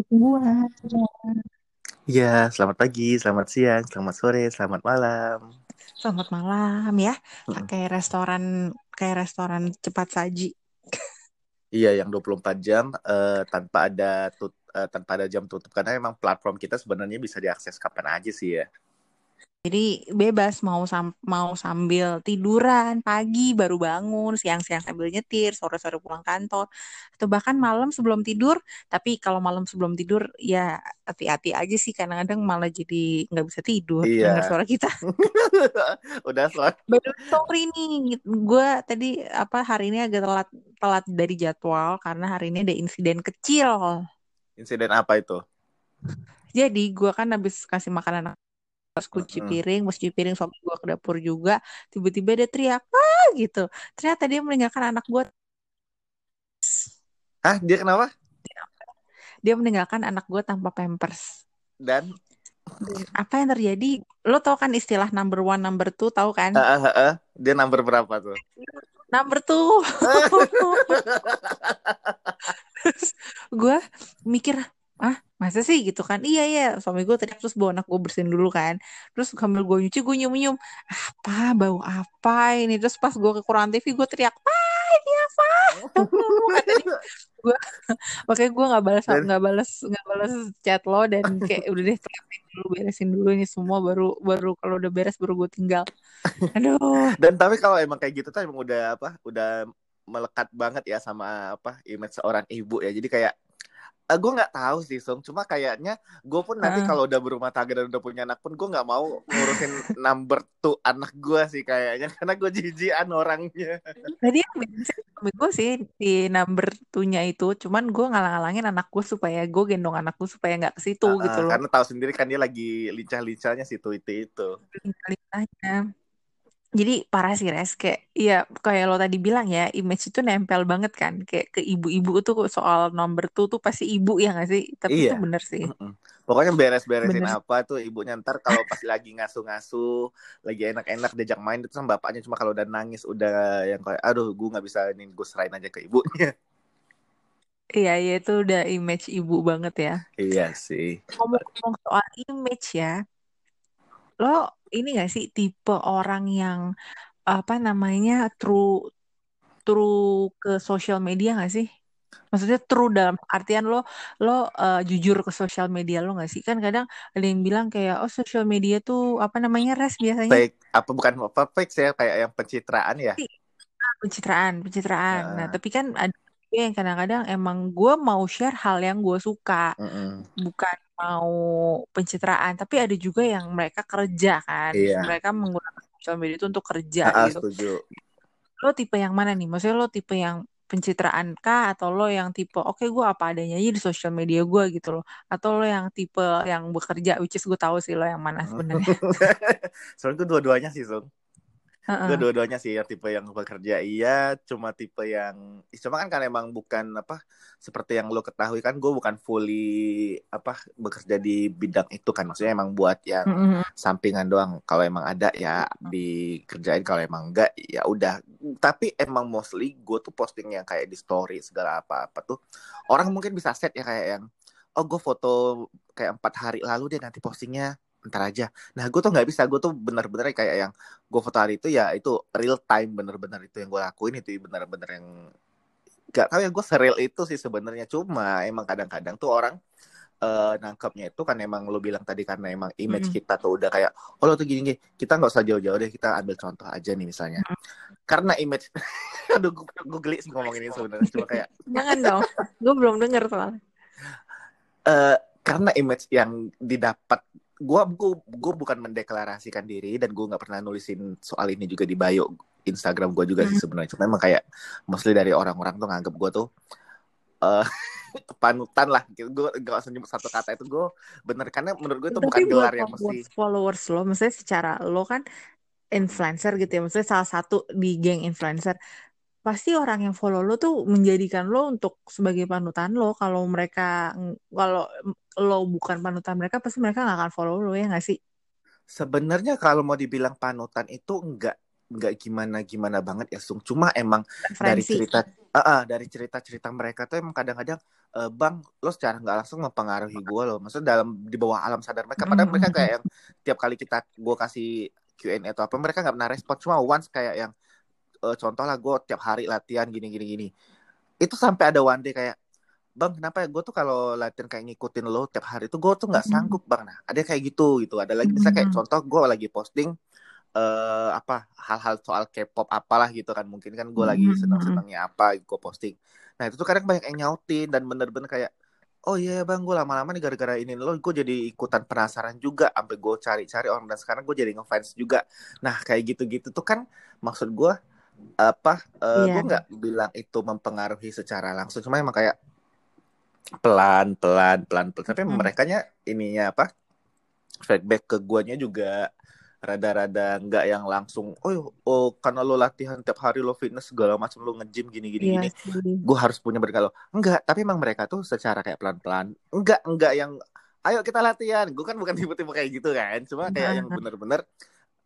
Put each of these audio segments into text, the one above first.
selamat tunggu-tungguan. Iya, selamat pagi, selamat siang, selamat sore, selamat malam. Selamat malam ya. Kayak restoran kayak restoran cepat saji. Iya, yang 24 jam uh, tanpa ada tut uh, tanpa ada jam tutup karena memang platform kita sebenarnya bisa diakses kapan aja sih ya. Jadi bebas mau sam mau sambil tiduran pagi baru bangun, siang-siang sambil nyetir, sore-sore pulang kantor, atau bahkan malam sebelum tidur. Tapi kalau malam sebelum tidur ya hati-hati aja sih kadang-kadang malah jadi nggak bisa tidur iya. dengar suara kita. Udah soal. Baru story nih, gue tadi apa hari ini agak telat telat dari jadwal karena hari ini ada insiden kecil. Insiden apa itu? Jadi gue kan habis kasih makanan pas cuci piring, pas cuci piring suami gue ke dapur juga, tiba-tiba dia teriak, ah gitu. Ternyata dia meninggalkan anak gue. Ah, dia kenapa? Dia meninggalkan anak gue tanpa pampers. Dan? Apa yang terjadi? Lo tau kan istilah number one, number two, tau kan? Uh, uh, uh. Dia number berapa tuh? Number two. Terus gue mikir, ah masa sih gitu kan? Iya iya. Suami gue tadi terus bawa anak gue bersihin dulu kan. Terus sambil gue nyuci gue nyium nyium apa? Bau apa ini? Terus pas gue ke kurang TV gue teriak ah ini apa gue makanya gue nggak balas nggak balas nggak balas chat lo dan kayak udah deh terapin dulu beresin dulu ini semua baru baru kalau udah beres baru gue tinggal. Aduh. Dan tapi kalau emang kayak gitu tuh emang udah apa? Udah melekat banget ya sama apa? Image seorang ibu ya. Jadi kayak uh, gue nggak tahu sih Sung cuma kayaknya gue pun nanti uh. kalau udah berumah tangga dan udah punya anak pun gue nggak mau ngurusin number tuh anak gue sih kayaknya. Karena gue jijian orangnya. Tadi yang gue sih di number tuhnya itu cuman gue ngalang-alangin anak gue supaya gue gendong anak gue supaya nggak ke situ uh, gitu loh. karena tahu sendiri kan dia lagi lincah-lincahnya situ itu itu. Lincah-lincahnya jadi parah sih res. Kayak iya kayak lo tadi bilang ya image itu nempel banget kan. Kayak ke ibu-ibu tuh soal nomor tuh tuh pasti ibu ya gak sih? Tapi iya. itu bener sih. Pokoknya beres-beresin apa tuh ibunya ntar kalau pas lagi ngasuh-ngasuh lagi enak-enak diajak main itu sama bapaknya cuma kalau udah nangis udah yang kayak aduh gue nggak bisa ini gue serahin aja ke ibunya. Iya, iya itu udah image ibu banget ya. Iya sih. Ngomong-ngomong soal image ya, lo ini gak sih tipe orang yang apa namanya true true ke sosial media gak sih? Maksudnya true dalam artian lo lo uh, jujur ke sosial media lo gak sih? Kan kadang ada yang bilang kayak oh sosial media tuh apa namanya res biasanya? Fake apa bukan apa fake sih kayak yang pencitraan ya? Ah, pencitraan, pencitraan. Uh. Nah tapi kan ada yang kadang-kadang emang gue mau share hal yang gue suka, mm -mm. bukan mau pencitraan tapi ada juga yang mereka kerja kan. Iya. mereka menggunakan sosial media itu untuk kerja ah, gitu. setuju. lo tipe yang mana nih? Maksudnya lo tipe yang pencitraan kah atau lo yang tipe oke okay, gue apa adanya aja di sosial media gue gitu loh. Atau lo yang tipe yang bekerja which is gue tahu sih lo yang mana sebenarnya. Soalnya gue dua-duanya sih Sung Uh-uh. Gue dua-duanya sih tipe yang bekerja iya, cuma tipe yang cuma kan kan emang bukan apa seperti yang lo ketahui kan gue bukan fully apa bekerja di bidang itu kan maksudnya emang buat yang uh-huh. sampingan doang. Kalau emang ada ya dikerjain kalau emang enggak ya udah. Tapi emang mostly gue tuh posting yang kayak di story segala apa-apa tuh orang mungkin bisa set ya kayak yang oh gue foto kayak empat hari lalu deh nanti postingnya ntar aja. Nah gue tuh nggak bisa, gue tuh bener-bener kayak yang gue foto hari itu ya itu real time bener-bener. Itu yang gue lakuin itu bener-bener yang gak tau ya gue seril itu sih sebenarnya. Cuma emang kadang-kadang tuh orang uh, nangkepnya itu kan emang lo bilang tadi karena emang image mm. kita tuh udah kayak oh lo tuh gini, gini kita nggak usah jauh-jauh deh kita ambil contoh aja nih misalnya. Mm. karena image aduh gue, gue geli sih ngomongin ini sebenarnya. Cuma kayak jangan dong. Gue belum denger soalnya. Uh, karena image yang didapat gue gue gue bukan mendeklarasikan diri dan gue nggak pernah nulisin soal ini juga di bio Instagram gue juga sih hmm. sebenarnya. Cuma emang kayak mostly dari orang-orang tuh nganggap gue tuh uh, panutan lah. Gitu. Gue gak usah nyebut satu kata itu gue bener. Karena menurut gue itu bukan gelar yang mesti followers lo maksudnya secara lo kan influencer gitu ya. Maksudnya salah satu di geng influencer pasti orang yang follow lo tuh menjadikan lo untuk sebagai panutan lo. Kalau mereka kalau lo bukan panutan mereka pasti mereka nggak akan follow lo ya nggak sih? Sebenarnya kalau mau dibilang panutan itu enggak enggak gimana gimana banget ya sung. Cuma emang Referensi. dari cerita uh, uh, dari cerita-cerita mereka tuh emang kadang-kadang uh, bang lo secara nggak langsung mempengaruhi gue loh. Maksudnya dalam di bawah alam sadar mereka. Padahal mereka kayak yang tiap kali kita gue kasih Q&A atau apa mereka nggak pernah respon. Cuma once kayak yang uh, contoh lah gue tiap hari latihan gini gini gini. Itu sampai ada one day kayak bang kenapa ya gue tuh kalau latihan kayak ngikutin lo tiap hari tuh gue tuh nggak sanggup bang? Nah ada kayak gitu gitu. Ada lagi bisa kayak contoh gue lagi posting uh, apa hal-hal soal K-pop apalah gitu kan. Mungkin kan gue lagi mm-hmm. seneng-senengnya apa gue posting. Nah itu tuh kadang banyak yang nyautin dan bener-bener kayak oh iya yeah, bang gue lama-lama nih gara-gara ini lo gue jadi ikutan penasaran juga sampai gue cari-cari orang dan sekarang gue jadi ngefans juga. Nah kayak gitu-gitu tuh kan maksud gue apa uh, eh, yeah. gue nggak bilang itu mempengaruhi secara langsung cuma emang kayak pelan pelan pelan pelan. Tapi hmm. mereka nya ininya apa feedback ke guanya juga rada-rada nggak yang langsung oh oh karena lo latihan tiap hari lo fitness segala macam lo ngejim gini gini iya, gini gue harus punya berkalo enggak tapi emang mereka tuh secara kayak pelan-pelan enggak enggak yang ayo kita latihan. Gue kan bukan tipe-tipe kayak gitu kan cuma kayak yang bener-bener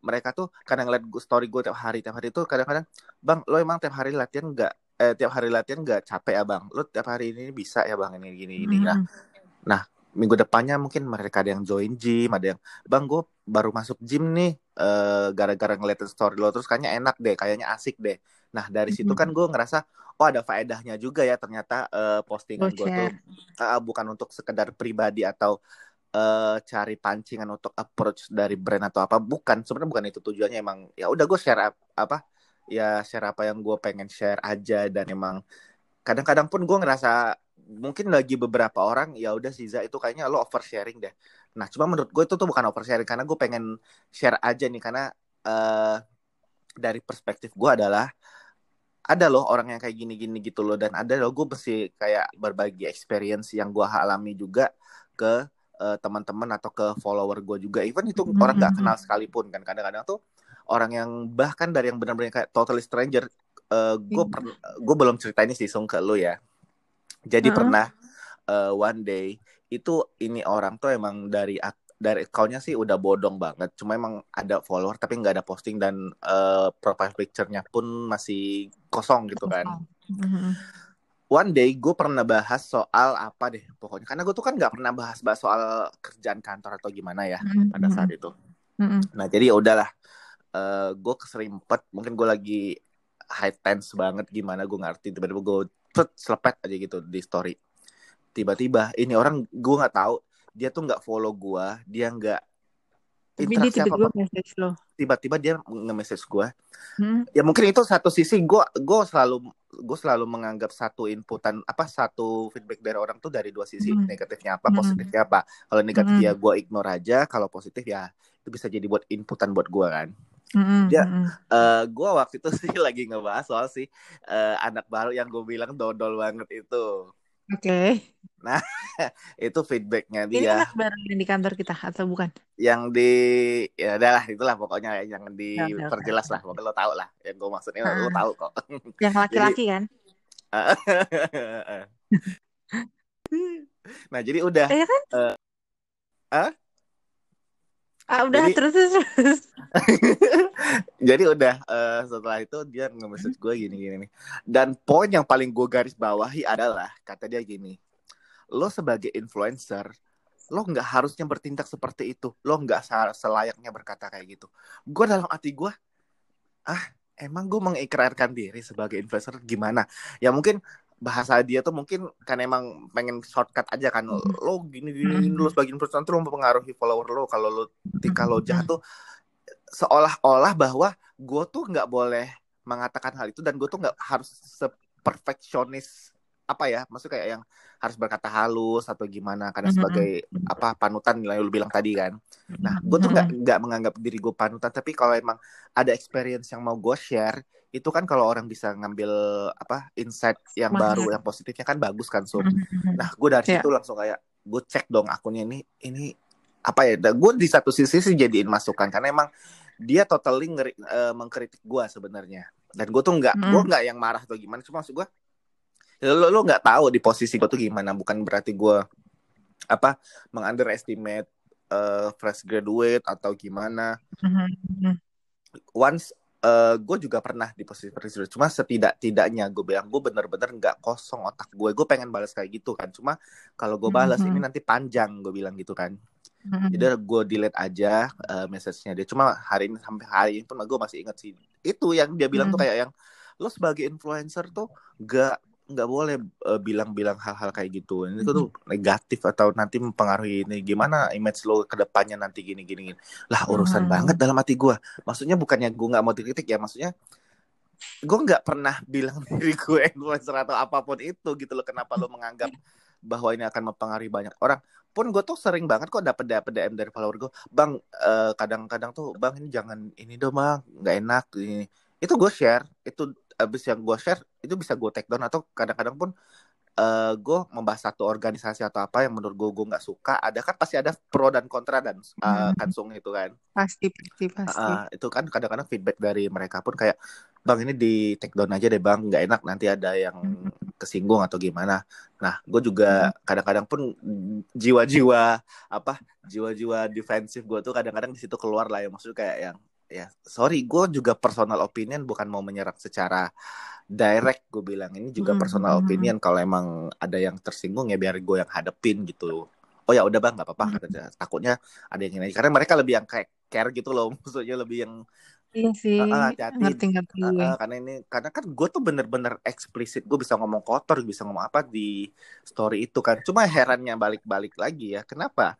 mereka tuh kadang ngeliat story gue tiap hari tiap hari tuh kadang-kadang bang lo emang tiap hari latihan enggak eh tiap hari latihan enggak capek ya bang? Lo tiap hari ini bisa ya bang ini gini mm -hmm. nah minggu depannya mungkin mereka ada yang join gym ada yang bang gue baru masuk gym nih uh, gara-gara ngeliatin story lo terus kayaknya enak deh kayaknya asik deh. Nah dari situ kan gue ngerasa oh ada faedahnya juga ya ternyata uh, postingan gue tuh uh, bukan untuk sekedar pribadi atau uh, cari pancingan untuk approach dari brand atau apa bukan. Sebenarnya bukan itu tujuannya emang ya udah gue share apa ya share apa yang gue pengen share aja. Dan emang kadang-kadang pun gue ngerasa mungkin lagi beberapa orang ya udah Siza itu kayaknya lo oversharing deh. Nah cuma menurut gue itu tuh bukan oversharing karena gue pengen share aja nih. Karena uh, dari perspektif gue adalah ada loh orang yang kayak gini-gini gitu loh. Dan ada loh gue mesti kayak berbagi experience yang gue alami juga ke uh, teman-teman atau ke follower gue juga even itu mm-hmm. orang nggak kenal sekalipun kan kadang-kadang tuh orang yang bahkan dari yang benar-benar kayak totally stranger uh, gue mm-hmm. gue belum cerita ini sih sung ke lo ya jadi uh-huh. pernah uh, one day itu ini orang tuh emang dari dari accountnya sih udah bodong banget. Cuma emang ada follower tapi nggak ada posting dan uh, profile picture-nya pun masih kosong gitu kan. Uh-huh. One day gue pernah bahas soal apa deh pokoknya karena gue tuh kan nggak pernah bahas-bahas soal kerjaan kantor atau gimana ya uh-huh. pada saat itu. Uh-huh. Nah jadi ya udahlah uh, gue keserimpet mungkin gue lagi high tense banget gimana gue ngerti tiba-tiba gue pet selepet aja gitu di story tiba-tiba ini orang gue nggak tahu dia tuh nggak follow gue dia nggak interaksi apa tiba-tiba dia nge-message gue hmm? ya mungkin itu satu sisi gue gue selalu gue selalu menganggap satu inputan apa satu feedback dari orang tuh dari dua sisi hmm. negatifnya apa hmm. positifnya apa kalau negatif hmm. ya gue ignore aja kalau positif ya itu bisa jadi buat inputan buat gue kan Mm-hmm. Ya, uh, eh, gue waktu itu sih lagi ngebahas soal sih uh, anak baru yang gue bilang dodol banget itu. Oke. Okay. Nah, itu feedbacknya dia. Ini anak baru yang di kantor kita atau bukan? Yang di, ya adalah itulah pokoknya yang diperjelas okay. lah. Pokoknya lo tau lah yang gue maksudnya lo tau kok. Yang laki-laki kan? nah jadi udah. Iya kan? Uh, uh, Ah, udah jadi, terus terus. jadi udah uh, setelah itu dia nge-message gue gini gini nih. Dan poin yang paling gue garis bawahi adalah kata dia gini. Lo sebagai influencer, lo nggak harusnya bertindak seperti itu. Lo nggak selayaknya berkata kayak gitu. Gue dalam hati gue, ah emang gue mengikrarkan diri sebagai influencer gimana? Ya mungkin bahasa dia tuh mungkin kan emang pengen shortcut aja kan. Hmm. lo gini gini, gini lo sebagai influencer tuh mempengaruhi follower lo. Kalau lo ketika lo jahat tuh seolah-olah bahwa gue tuh nggak boleh mengatakan hal itu dan gue tuh nggak harus seperfeksionis apa ya maksud kayak yang harus berkata halus atau gimana karena mm-hmm. sebagai apa panutan yang lu bilang tadi kan nah gue tuh nggak nggak menganggap diri gue panutan tapi kalau emang ada experience yang mau gue share itu kan kalau orang bisa ngambil apa insight yang Mana? baru yang positifnya kan bagus kan so nah gue dari yeah. situ langsung kayak gue cek dong akunnya ini ini apa ya gue di satu sisi sih jadiin masukan karena emang dia totally ngeri, uh, mengkritik gue sebenarnya dan gue tuh nggak mm. gue nggak yang marah atau gimana cuma maksud gue lo lo nggak tahu di posisi gue tuh gimana bukan berarti gue apa mengunderestimate uh, fresh graduate atau gimana mm-hmm. once uh, gue juga pernah di posisi seperti itu cuma setidak tidaknya gue bilang gue bener-bener nggak kosong otak gue gue pengen balas kayak gitu kan cuma kalau gue balas mm -hmm. ini nanti panjang gue bilang gitu kan mm -hmm. jadi gue delete aja uh, message-nya dia cuma hari ini sampai hari ini pun gue masih inget sih itu yang dia bilang mm -hmm. tuh kayak yang lo sebagai influencer tuh gak nggak boleh uh, bilang-bilang hal-hal kayak gitu. Ini tuh mm-hmm. negatif atau nanti mempengaruhi ini gimana image lo ke depannya nanti gini gini. gini. Lah urusan hmm. banget dalam hati gue. Maksudnya bukannya gue nggak mau dikritik ya, maksudnya gue nggak pernah bilang diri gue influencer atau apa pun itu gitu loh. Kenapa lo menganggap bahwa ini akan mempengaruhi banyak orang? Pun gue tuh sering banget kok dapet dapet DM dari follower gue, bang eh, kadang-kadang tuh bang ini jangan ini dong bang, nggak enak ini. Itu gue share, itu abis yang gue share itu bisa gue take down. Atau kadang-kadang pun uh, eh, gue membahas satu organisasi atau apa yang menurut gue gue nggak suka. Ada kan pasti ada pro dan kontra dan uh, hmm. kansung itu kan. Pasti pasti pasti. Uh, itu kan kadang-kadang feedback dari mereka pun kayak bang ini di take down aja deh bang. Nggak enak nanti ada yang hmm. kesinggung atau gimana. Nah gue juga hmm. kadang-kadang pun jiwa-jiwa apa jiwa-jiwa defensif gue tuh kadang-kadang di situ keluar lah ya. Maksudnya kayak yang ya sorry gue juga personal opinion bukan mau menyerang secara direct gue bilang ini juga hmm. personal hmm. opinion kalau emang ada yang tersinggung ya biar gue yang hadepin gitu oh ya udah bang nggak apa-apa hmm. takutnya ada yang ini karena mereka lebih yang kayak care gitu loh maksudnya lebih yang Iya sih, uh, hati-hati. ngerti-ngerti. Uh, karena ini, karena kan gue tuh bener-bener eksplisit, gue bisa ngomong kotor, bisa ngomong apa di story itu kan. Cuma herannya balik-balik lagi ya, kenapa?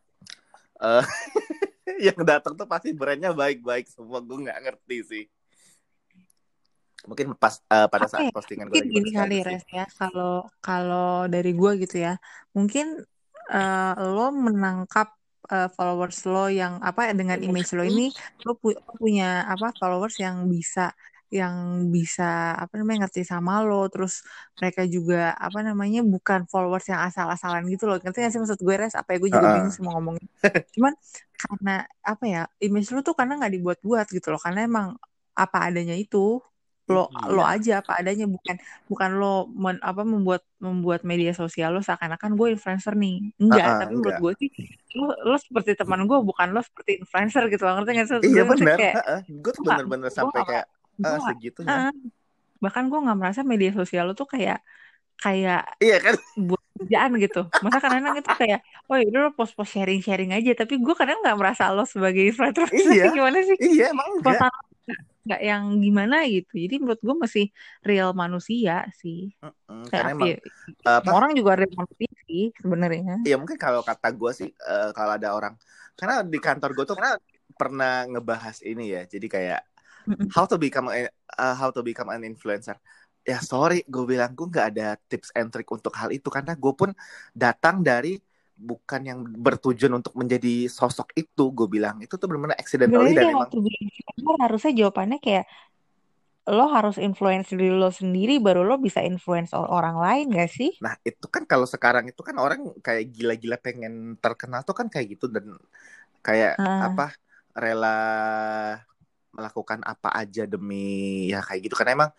Uh, yang datang tuh pasti brandnya baik-baik semua gue nggak ngerti sih. Mungkin pas uh, pada saat postingan gue gini kali res ya. Kalau kalau dari gue gitu ya mungkin uh, lo menangkap uh, followers lo yang apa dengan image lo ini lo pu punya apa followers yang bisa yang bisa apa namanya ngerti sama lo terus mereka juga apa namanya bukan followers yang asal-asalan gitu loh. Ngerti gak sih maksud gue res? Apa ya gue juga uh bingung sih mau ngomong cuman karena apa ya image lo tuh karena nggak dibuat-buat gitu loh. Karena emang apa adanya itu lo iya. lo aja apa adanya. Bukan bukan lo men, apa membuat membuat media sosial lo seakan-akan gue influencer nih. Enggak uh -uh, tapi enggak. menurut gue sih lo lo seperti teman gue bukan lo seperti influencer gitu loh. Ngerti nggak sih iya benar. uh -uh. gue tuh bener-bener sampai kayak uh, segitu uh, bahkan gue nggak merasa media sosial lo tuh kayak kayak iya kan? buat kerjaan gitu. Masa kadang-kadang itu kayak oh itu lo post-post sharing-sharing aja. Tapi gue kadang nggak merasa lo sebagai influencer. Iya. Gimana sih? Iya emang enggak. Nggak yang gimana gitu. Jadi menurut gue masih real manusia sih. Mm-hmm, kayak emang, ya, apa, orang juga real manusia sih sebenarnya. Iya mungkin kalau kata gue sih uh, kalau ada orang karena di kantor gue tuh karena pernah ngebahas ini ya. Jadi kayak how to become a, uh, how to become an influencer ya sorry gue bilang gue nggak ada tips and trick untuk hal itu karena gue pun datang dari bukan yang bertujuan untuk menjadi sosok itu gue bilang itu tuh benar-benar accidentally dan emang harusnya jawabannya kayak lo harus influence diri lo sendiri baru lo bisa influence orang lain gak sih? Nah itu kan kalau sekarang itu kan orang kayak gila-gila pengen terkenal tuh kan kayak gitu dan kayak uh. apa rela melakukan apa aja demi ya kayak gitu. Karena emang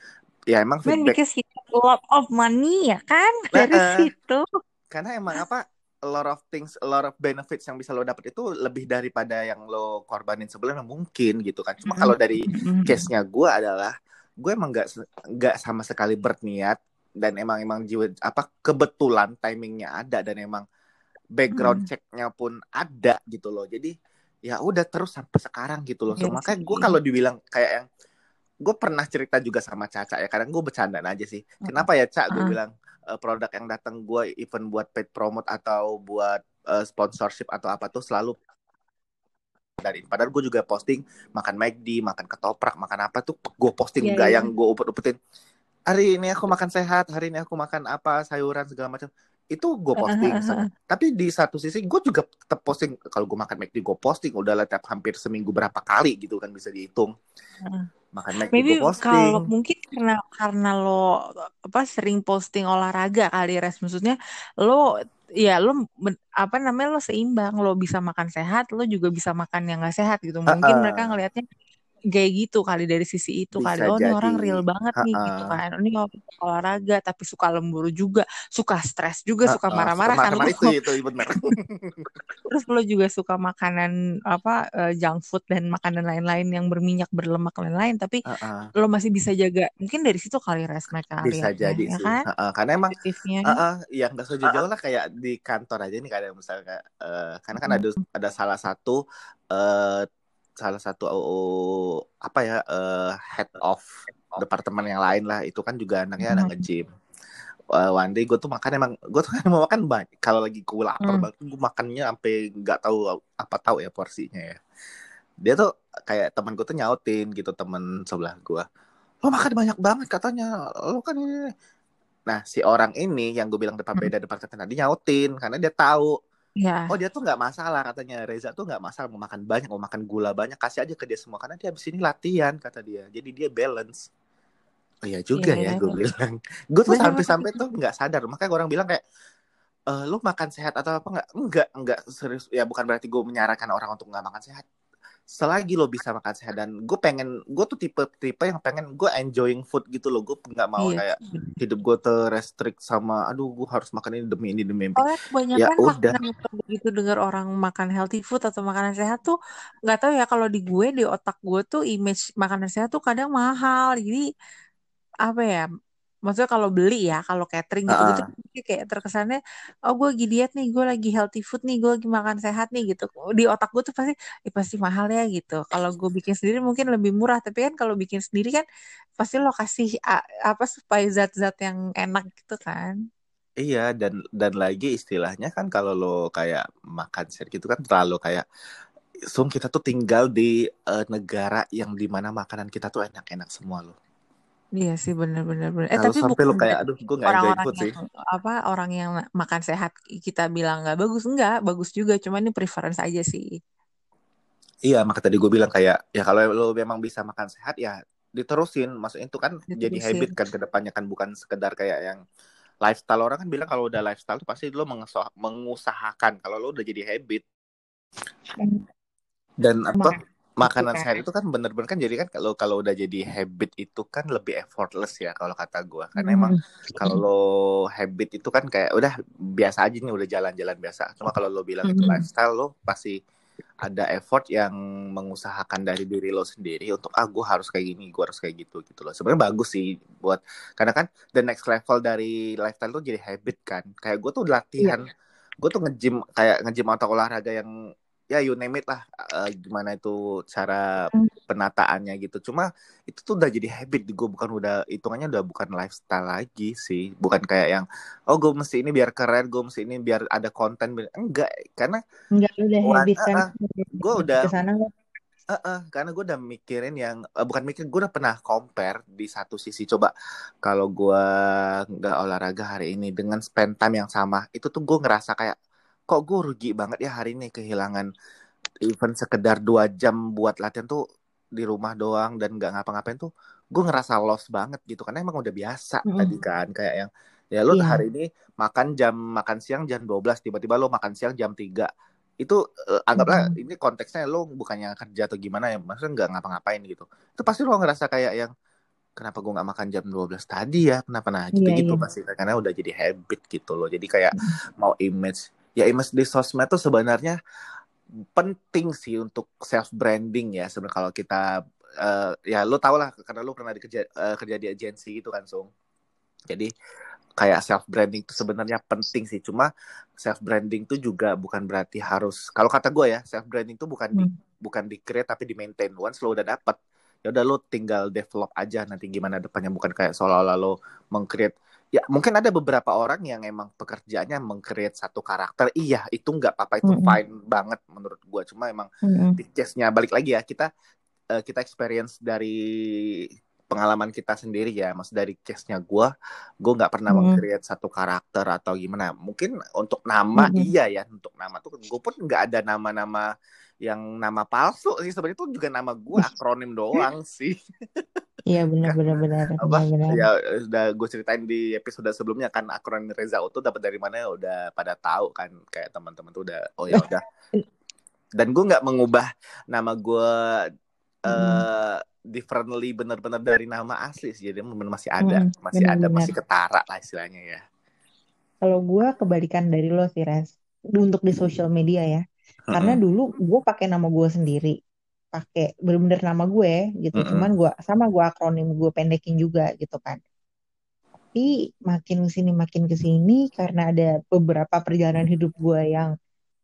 ya emang feedback because a lot of money ya kan? Dari uh, situ. Karena emang apa a lot of things a lot of benefits yang bisa lo dapet itu lebih daripada yang lo korbanin sebelumnya mungkin gitu kan. Cuma kalau dari case nya gue adalah gue emang nggak nggak sama sekali berniat dan emang emang jiwa apa kebetulan timingnya ada dan emang background checknya pun ada gitu loh. Jadi ya udah terus sampai sekarang gitu loh so. Iya makanya gue kalau dibilang kayak yang gue pernah cerita juga sama Caca ya kadang gue bercanda aja sih kenapa ya Cak gue uh. bilang uh, produk yang datang gue even buat paid promote atau buat uh, sponsorship atau apa tuh selalu dari padahal gue juga posting makan McD makan ketoprak makan apa tuh gue posting yeah, gak yeah. yang gue upet-upetin hari ini aku makan sehat hari ini aku makan apa sayuran segala macam itu gue posting tapi di satu sisi gue juga tetap posting kalau gue makan McD gue posting udah lah hampir seminggu berapa kali gitu kan bisa dihitung. Makan McD gue posting. kalau mungkin karena karena lo apa sering posting olahraga kali res. Maksudnya lo ya lo apa namanya lo seimbang. Lo bisa makan sehat lo juga bisa makan yang gak sehat gitu. Mungkin uh -uh. mereka ngelihatnya kayak gitu kali dari sisi itu Bisa kali oh ini orang real banget nih gitu kan ini olahraga tapi suka lembur juga suka stres juga suka marah-marah kan lu itu itu benar. terus lo juga suka makanan apa eh, junk food dan makanan lain-lain yang berminyak berlemak lain-lain tapi Ha-ha. lo masih bisa jaga mungkin dari situ kali res mereka Bisa jadi ya sih. kan Ha-ha. Karena emang positifnya Heeh, yang nggak setuju jauh lah kayak di kantor aja nih kayak misalnya eh, karena kan ada ada salah satu eh salah satu oh, apa ya eh, head of departemen yang lain lah itu kan juga anaknya anak Hmm. nge-gym. Eh, one day gue tuh makan emang gue tuh kan mau makan banyak kalau lagi gue lapar Hmm. banget gue makannya sampai nggak tahu apa tahu ya porsinya ya dia tuh kayak teman gue tuh nyautin gitu temen sebelah gue lo makan banyak banget katanya lo kan ini nah si orang ini yang gue bilang depan Hmm. beda departemen tadi nyautin karena dia tahu ya oh dia tuh nggak masalah katanya. Reza tuh nggak masalah mau makan banyak mau makan gula banyak kasih aja ke dia semua. Karena dia habis ini latihan kata dia. Jadi dia balance. Oh iya juga Iya. ya gue bilang. Gue tuh sampai-sampai tuh nggak sadar. Makanya orang bilang kayak eh lu makan sehat atau apa nggak? Enggak enggak serius. Ya bukan berarti gue menyarankan orang untuk nggak makan sehat selagi lo bisa makan sehat dan gue pengen gue tuh tipe tipe yang pengen gue enjoying food gitu loh gue nggak mau Iya. kayak hidup gue terrestrict sama aduh gue harus makan ini demi ini demi ini Soalnya kebanyakan Ya udah. begitu dengar orang makan healthy food atau makanan sehat tuh nggak tahu ya kalau di gue di otak gue tuh image makanan sehat tuh kadang mahal jadi apa ya maksudnya kalau beli ya kalau catering gitu-gitu Ah. kayak terkesannya oh gue lagi diet nih gue lagi healthy food nih gue lagi makan sehat nih gitu di otak gue tuh pasti "Ih, pasti mahal ya gitu kalau gue bikin sendiri mungkin lebih murah tapi kan kalau bikin sendiri kan pasti lo kasih apa supaya zat-zat yang enak gitu kan Iya dan dan lagi istilahnya kan kalau lo kayak makan sehat gitu kan terlalu kayak Sum kita tuh tinggal di eh, negara yang di mana makanan kita tuh enak-enak semua lo. Iya sih bener-bener bener. Eh Kalau tapi sampai lo kayak aduh gue nggak enjoy orang-orang food sih. yang apa orang yang makan sehat kita bilang nggak bagus enggak bagus juga cuma ini preference aja sih. Iya maka tadi gue bilang kayak ya kalau lo memang bisa makan sehat ya diterusin. Maksudnya itu kan jadi Diterusin. habit kan ke depannya kan bukan sekedar kayak yang lifestyle orang kan bilang kalau udah lifestyle tuh pasti lo mengusahakan kalau lo udah jadi habit dan apa makanan kan. sehat itu kan bener-bener kan jadi kan kalau kalau udah jadi habit itu kan lebih effortless ya kalau kata gue karena Hmm. emang kalau lo habit itu kan kayak udah biasa aja nih udah jalan-jalan biasa cuma kalau lo bilang itu Mhm. lifestyle lo pasti ada effort yang mengusahakan dari diri lo sendiri untuk ah gue harus kayak gini gue harus kayak gitu gitu loh sebenarnya bagus sih buat karena kan the next level dari lifestyle tuh jadi habit kan kayak gue tuh latihan gue tuh nge-gym kayak nge-gym atau olahraga yang ya you name it lah eh, gimana itu cara Hmm. penataannya gitu cuma itu tuh udah jadi habit di gue bukan udah hitungannya udah bukan lifestyle lagi sih bukan kayak yang oh gue mesti ini biar keren gue mesti ini biar ada konten enggak karena Enggak udah Wan, habit kan. ah, Gua udah- ke sana kan. Eh, karena gue udah mikirin yang eh, bukan mikir gue udah pernah compare di satu sisi coba kalau gue nggak olahraga hari ini dengan spend time yang sama itu tuh gue ngerasa kayak kok gue rugi banget ya hari ini kehilangan even sekedar dua jam buat latihan tuh di rumah doang dan nggak ngapa-ngapain tuh gue ngerasa lost banget gitu. Karena emang udah biasa Mm-mm. tadi kan kayak yang ya lo Iya. hari ini makan jam makan siang jam 12 tiba-tiba lo makan siang jam 3 itu eh, anggaplah ini konteksnya lo bukannya kerja atau gimana ya maksudnya nggak ngapa-ngapain gitu. Itu pasti lo ngerasa kayak yang kenapa gue nggak makan jam 12 tadi ya? Kenapa nah? Gitu gitu iya. pasti karena udah jadi habit gitu loh. Jadi kayak mau image ya image di sosmed tuh sebenarnya penting sih untuk self branding ya sebenarnya kalau kita eh, ya lo tau lah karena lo pernah dikerja eh, kerja di agensi gitu kan Sung. Jadi kayak self branding itu sebenarnya penting sih. Cuma self branding itu juga bukan berarti harus kalau kata gue ya self branding itu bukan di, bukan di create tapi di maintain. Once lo udah dapet ya udah lo tinggal develop aja nanti gimana depannya. Bukan kayak seolah-olah lo mengcreate ya mungkin ada beberapa orang yang emang pekerjaannya mengcreate satu karakter iya itu nggak apa-apa itu Mm-mm. fine banget menurut gue cuma emang Mm-mm. di case-nya balik lagi ya kita eh, kita experience dari pengalaman kita sendiri ya mas dari case-nya gue gue nggak pernah Mm. meng-create satu karakter atau gimana mungkin untuk nama Mm-mm. iya ya untuk nama tuh gue pun nggak ada nama-nama yang nama palsu sih sebenarnya itu juga nama gue akronim doang sih Iya benar benar benar apa? benar ya udah gue ceritain di episode sebelumnya kan akronim Reza Uto dapat dari mana udah pada tahu kan kayak teman-teman tuh udah oh ya udah. Dan gue nggak mengubah nama gue uh, differently benar-benar dari nama asli sih jadi masih ada hmm, masih bener, ada masih ketara lah istilahnya ya. Kalau gue kebalikan dari lo sih res untuk di sosial media ya. Karena dulu gue pakai nama gue sendiri pakai bener-bener nama gue gitu. Mm-hmm. cuman gue sama gue akronim gue pendekin juga gitu kan. Tapi makin ke sini makin ke sini karena ada beberapa perjalanan hidup gue yang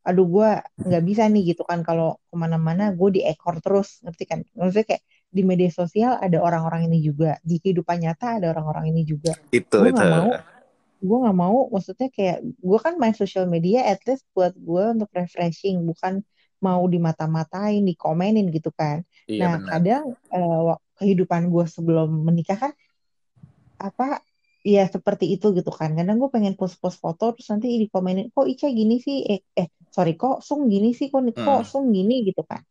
aduh gue nggak bisa nih gitu kan. Kalau ke mana-mana gue di ekor terus ngerti kan? Maksudnya kayak di media sosial ada orang-orang ini juga. Di kehidupan nyata ada orang-orang ini juga. Itu gue nggak mau gue nggak mau maksudnya kayak gue kan main sosial media at least buat gue untuk refreshing bukan mau dimata-matain dikomenin gitu kan. Iya, nah benar. kadang uh, kehidupan gue sebelum menikah kan apa ya seperti itu gitu kan. Kadang gue pengen post-post foto terus nanti dikomenin kok Ica gini sih? Eh, eh sorry kok Sung gini sih? Kok hmm. kok Sung gini? gitu kan.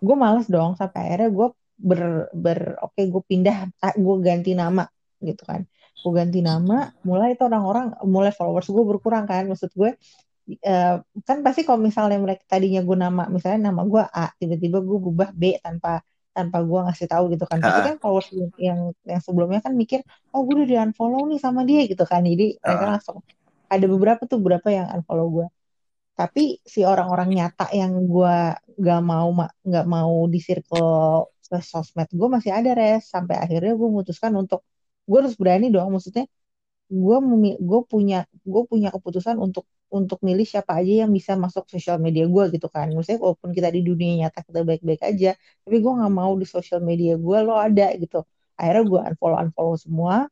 Gue males dong sampai akhirnya gue ber ber oke okay, gue pindah gue ganti nama gitu kan. Gue ganti nama mulai itu orang-orang mulai followers gue berkurang kan. Maksud gue uh, kan pasti kalau misalnya mereka tadinya gue nama misalnya nama gue A tiba-tiba gue berubah B tanpa tanpa gue ngasih tahu gitu kan. Pasti kan followers yang yang sebelumnya kan mikir oh gue udah di unfollow nih sama dia gitu kan. Jadi mereka langsung ada beberapa tuh beberapa yang unfollow gue tapi si orang-orang nyata yang gue gak mau nggak mau di circle sosmed gue masih ada res. Sampai akhirnya gue memutuskan untuk gue harus berani dong maksudnya gue gue punya gue punya keputusan untuk untuk milih siapa aja yang bisa masuk sosial media gue gitu kan. Maksudnya walaupun kita di dunia nyata kita baik-baik aja tapi gue nggak mau di sosial media gue lo ada gitu. Akhirnya gue unfollow unfollow semua.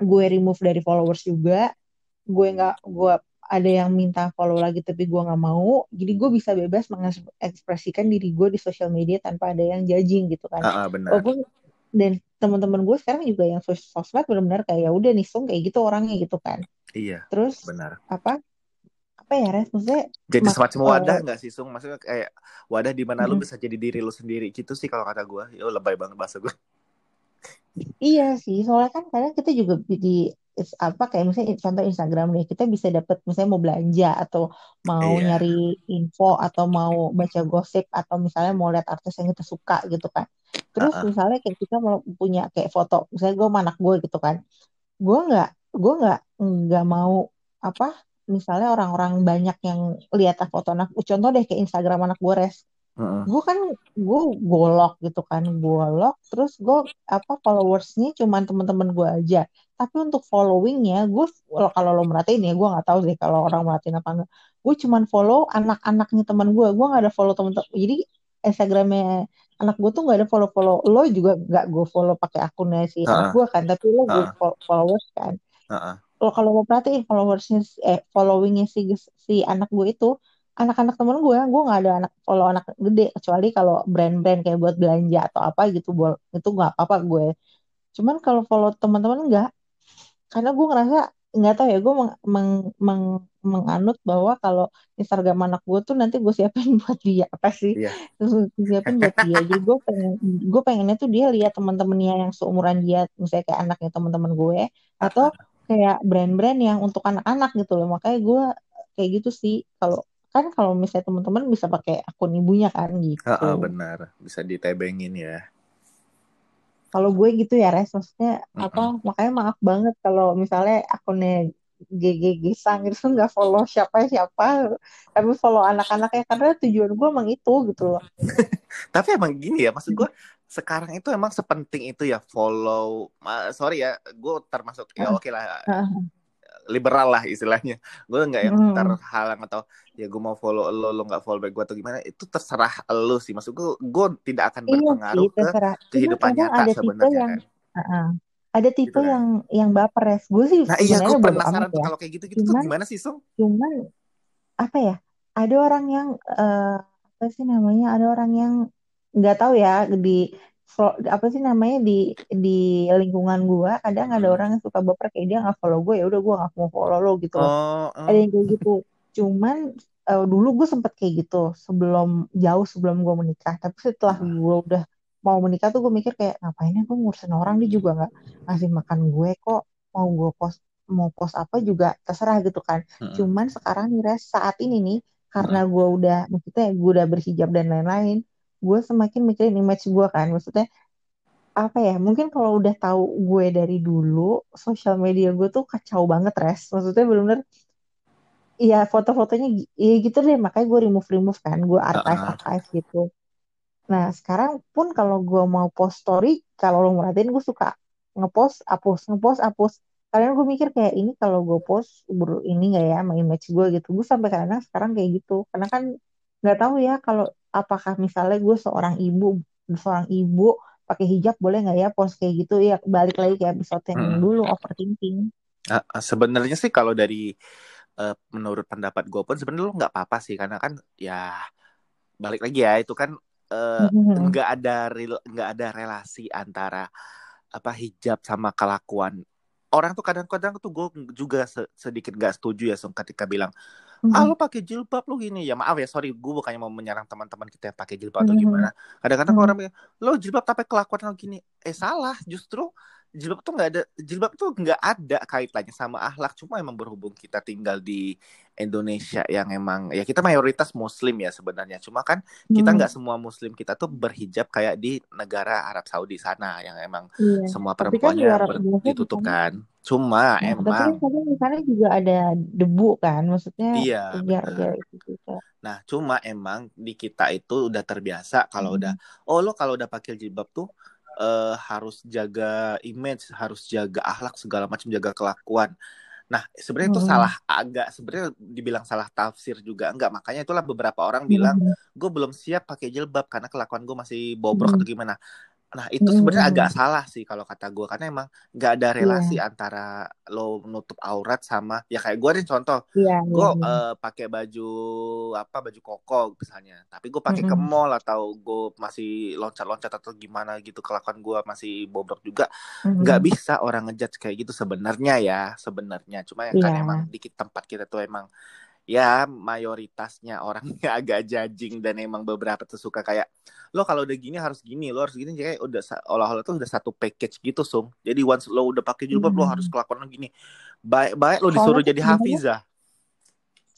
Gue remove dari followers juga. Gue nggak gue ada yang minta follow lagi tapi gue nggak mau. Jadi gue bisa bebas mengekspresikan diri gue di sosial media tanpa ada yang judging gitu kan. Uh, uh, benar. walaupun dan teman-teman gue sekarang juga yang sos sosmed benar-benar kayak ya udah nih sung kayak gitu orangnya gitu kan. Iya terus benar. apa apa ya res maksudnya jadi semacam wadah nggak sih sung maksudnya kayak wadah di mana hmm. lu bisa jadi diri lu sendiri gitu sih kalau kata gue ya lebay banget bahasa gue iya sih soalnya kan kadang kita juga di apa kayak misalnya contoh Instagram nih kita bisa dapat misalnya mau belanja atau mau iya. nyari info atau mau baca gosip atau misalnya mau lihat artis yang kita suka gitu kan terus uh -uh. misalnya kayak kita mau punya kayak foto misalnya gue anak gue gitu kan gue nggak gue nggak nggak mau apa misalnya orang-orang banyak yang lihat foto anak contoh deh kayak Instagram anak gue res uh-uh. gue kan gue golok gitu kan golok terus gue apa followersnya cuma teman-teman gue aja. Tapi untuk followingnya gue kalau lo merhatiin ya gue nggak tahu sih kalau orang merhatiin apa enggak gue cuma follow anak-anaknya teman gue gue nggak ada follow teman-teman jadi Instagramnya anak gue tuh nggak ada follow follow lo juga nggak gue follow pakai akunnya si uh-uh. anak gue kan tapi lo gue uh-uh. followers kan. Uh-uh lo kalau mau perhatiin followersnya eh followingnya si si anak gue itu anak-anak temen gue gue nggak ada anak follow anak gede kecuali kalau brand-brand kayak buat belanja atau apa gitu itu nggak apa-apa gue. Cuman kalau follow teman-teman enggak karena gue ngerasa nggak tahu ya gue meng, meng, meng, menganut bahwa kalau Instagram anak gue tuh nanti gue siapin buat dia apa sih? Yeah. siapin buat dia jadi gue pengen gue pengennya tuh dia lihat teman-temannya yang seumuran dia misalnya kayak anaknya teman-teman gue atau kayak brand-brand yang untuk anak-anak gitu loh. Makanya gue kayak gitu sih. Kalau kan kalau misalnya teman-teman bisa pakai akun ibunya kan gitu. Uh, uh, benar. Bisa ditebengin ya. Kalau gue gitu ya res. Maksudnya -uh. apa makanya maaf banget kalau misalnya akunnya GG Gisang itu nggak follow siapa siapa tapi follow anak-anaknya. Karena tujuan gue emang itu gitu loh. Tapi emang gini ya maksud gue sekarang itu emang sepenting itu ya follow sorry ya gue termasuk ya oke okay lah liberal lah istilahnya gue nggak yang hmm. terhalang atau ya gue mau follow lo lo nggak follow back gue atau gimana itu terserah lo sih maksud gue gue tidak akan iya berpengaruh sih, ke kehidupan nyata sebenarnya yang, kan uh -uh. ada tipe gitu yang kan? yang baper res gue sih nah iya gue penasaran ya. kalau kayak gitu gitu cuman, gimana sih Sung cuman apa ya ada orang yang uh, apa sih namanya ada orang yang nggak tahu ya di apa sih namanya di di lingkungan gue kadang ada hmm. orang yang suka baper kayak dia nggak follow gue ya udah gue nggak mau follow lo gitu oh, oh. ada yang kayak gitu cuman uh, dulu gue sempet kayak gitu sebelum jauh sebelum gue menikah tapi setelah hmm. gue udah mau menikah tuh gue mikir kayak ngapainnya gue ngurusin orang dia juga nggak ngasih makan gue kok mau gue post mau post apa juga terserah gitu kan hmm. cuman sekarang nih saat ini nih karena gue udah maksudnya gue udah berhijab dan lain-lain gue semakin mikirin image gue kan. Maksudnya apa ya mungkin kalau udah tahu gue dari dulu sosial media gue tuh kacau banget res. Maksudnya benar-benar Iya foto-fotonya iya gitu deh. Makanya gue remove remove kan gue archive archive gitu. Nah sekarang pun kalau gue mau post story kalau lo ngeliatin gue suka ngepost hapus ngepost hapus. Karena gue mikir kayak ini kalau gue post ini nggak ya sama image gue gitu. Gue sampai kadang sekarang kayak gitu. Karena kan nggak tahu ya kalau apakah misalnya gue seorang ibu seorang ibu pakai hijab boleh nggak ya post kayak gitu? Ya balik lagi kayak episode yang hmm. dulu overthinking. Uh, sebenarnya sih kalau dari uh, menurut pendapat gue pun sebenarnya lo nggak apa-apa sih karena kan ya balik lagi ya itu kan uh, nggak ada nggak ada relasi antara apa hijab sama kelakuan. Orang tuh kadang-kadang tuh gue juga sedikit gak setuju ya Sung ketika bilang ah lo pakai jilbab lo gini. Ya maaf ya sorry. Gue bukannya mau menyerang teman-teman kita yang pakai jilbab atau gimana. Kadang-kadang orang bilang lo jilbab tapi kelakuan lo gini. Eh salah. Justru jilbab tuh nggak ada jilbab tuh nggak ada kaitannya sama akhlak cuma emang berhubung kita tinggal di Indonesia yang emang ya kita mayoritas Muslim ya sebenarnya cuma kan kita hmm. nggak semua Muslim kita tuh berhijab kayak di negara Arab Saudi sana yang emang iya. semua kan perempuannya kan ber, ditutup kan cuma nah, emang tapi kan di sana juga ada debu kan maksudnya iya biar, biar itu nah cuma emang di kita itu udah terbiasa kalau hmm. udah oh lo kalau udah pakai jilbab tuh uh, harus jaga image, harus jaga akhlak segala macam, jaga kelakuan. Nah, sebenarnya itu hmm. salah agak sebenarnya dibilang salah tafsir juga enggak. Makanya itulah beberapa orang bilang, hmm. gue belum siap pakai jilbab karena kelakuan gue masih bobrok hmm. atau gimana. Nah itu sebenarnya agak salah sih kalau kata gue karena emang nggak ada relasi yeah. antara lo nutup aurat sama ya kayak gue nih contoh yeah, gue yeah, yeah. uh, pakai baju apa baju koko misalnya tapi gue pakai mm -hmm. ke mall atau gue masih loncat-loncat atau gimana gitu kelakuan gue masih bobrok juga nggak mm -hmm. bisa orang ngejudge kayak gitu sebenarnya ya sebenarnya cuma ya yeah. kan iya. emang dikit tempat kita tuh emang ya mayoritasnya orangnya agak judging dan emang beberapa tuh suka kayak lo kalau udah gini harus gini lo harus gini. Kayak udah olah-olah tuh udah satu package gitu sung. Jadi once lo udah pakai jilbab hmm. lo harus kelakuan gini. Baik baik lo disuruh soalnya jadi hafizah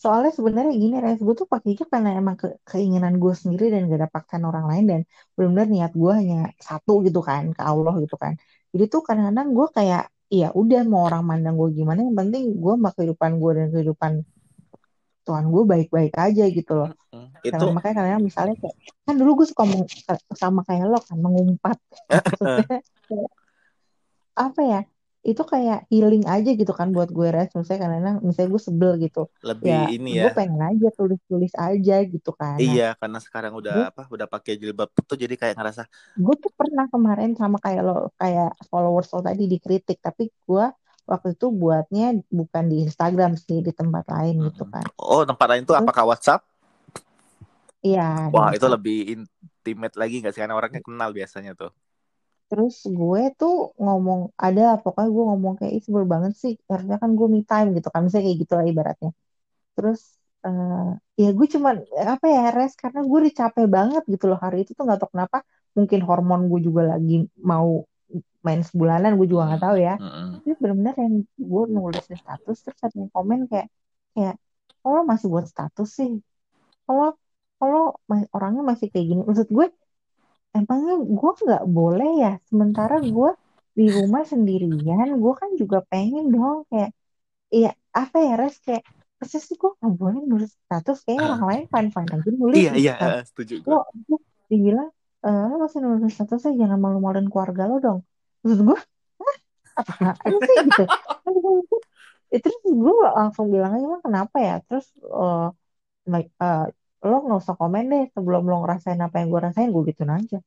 soalnya sebenarnya gini res. Gue tuh pakai hijab karena emang ke keinginan gue sendiri dan gak dapatkan orang lain dan benar-benar niat gue hanya satu gitu kan ke Allah gitu kan. Jadi tuh kadang-kadang gue kayak ya udah mau orang mandang gue gimana yang penting gue sama kehidupan gue dan kehidupan Tuhan gue baik-baik aja gitu loh. Hmm, itu Karena makanya kadang misalnya kayak kan dulu gue suka ngomong sama kayak lo kan mengumpat. apa ya? Itu kayak healing aja gitu kan buat gue res misalnya karena misalnya gue sebel gitu. Lebih ya, ini ya. Gue pengen aja tulis-tulis aja gitu kan. Nah, iya, karena sekarang udah gue, apa? Udah pakai jilbab tuh jadi kayak ngerasa. Gue tuh pernah kemarin sama kayak lo kayak followers lo tadi dikritik tapi gue waktu itu buatnya bukan di Instagram sih di tempat lain hmm. gitu kan. Oh tempat lain itu apakah WhatsApp? Iya wah itu lebih intimate lagi nggak sih? Karena orangnya kenal biasanya tuh. Terus gue tuh ngomong ada pokoknya gue ngomong kayak itu banget sih. Harusnya kan gue me time gitu kan misalnya kayak gitu lah ibaratnya. Terus uh, ya gue cuman apa ya res karena gue udah capek banget gitu loh. Hari itu tuh nggak tahu kenapa mungkin hormon gue juga lagi mau main sebulanan gue juga nggak tahu ya. Mm-hmm. tapi benar-benar yang gue nulis di status terus ada yang komen kayak kayak kalau masih buat status sih? Kalau kalau orangnya masih kayak gini. Maksud gue emangnya gue nggak boleh ya? Sementara gue di rumah sendirian gue kan juga pengen dong kayak iya apa ya res? Kayak persis sih gue nggak boleh nulis status? Kayak uh, orang lain fine fine aja nulis iya iya uh, setuju gue dibilang e, lo masih nulis statusnya jangan malu-maluin keluarga lo dong. Terus gue apa sih? Gitu. Itu terus gue langsung bilang aja kenapa ya? Terus uh, uh, lo nggak usah komen deh sebelum lo ngerasain apa yang gue rasain gue gitu aja.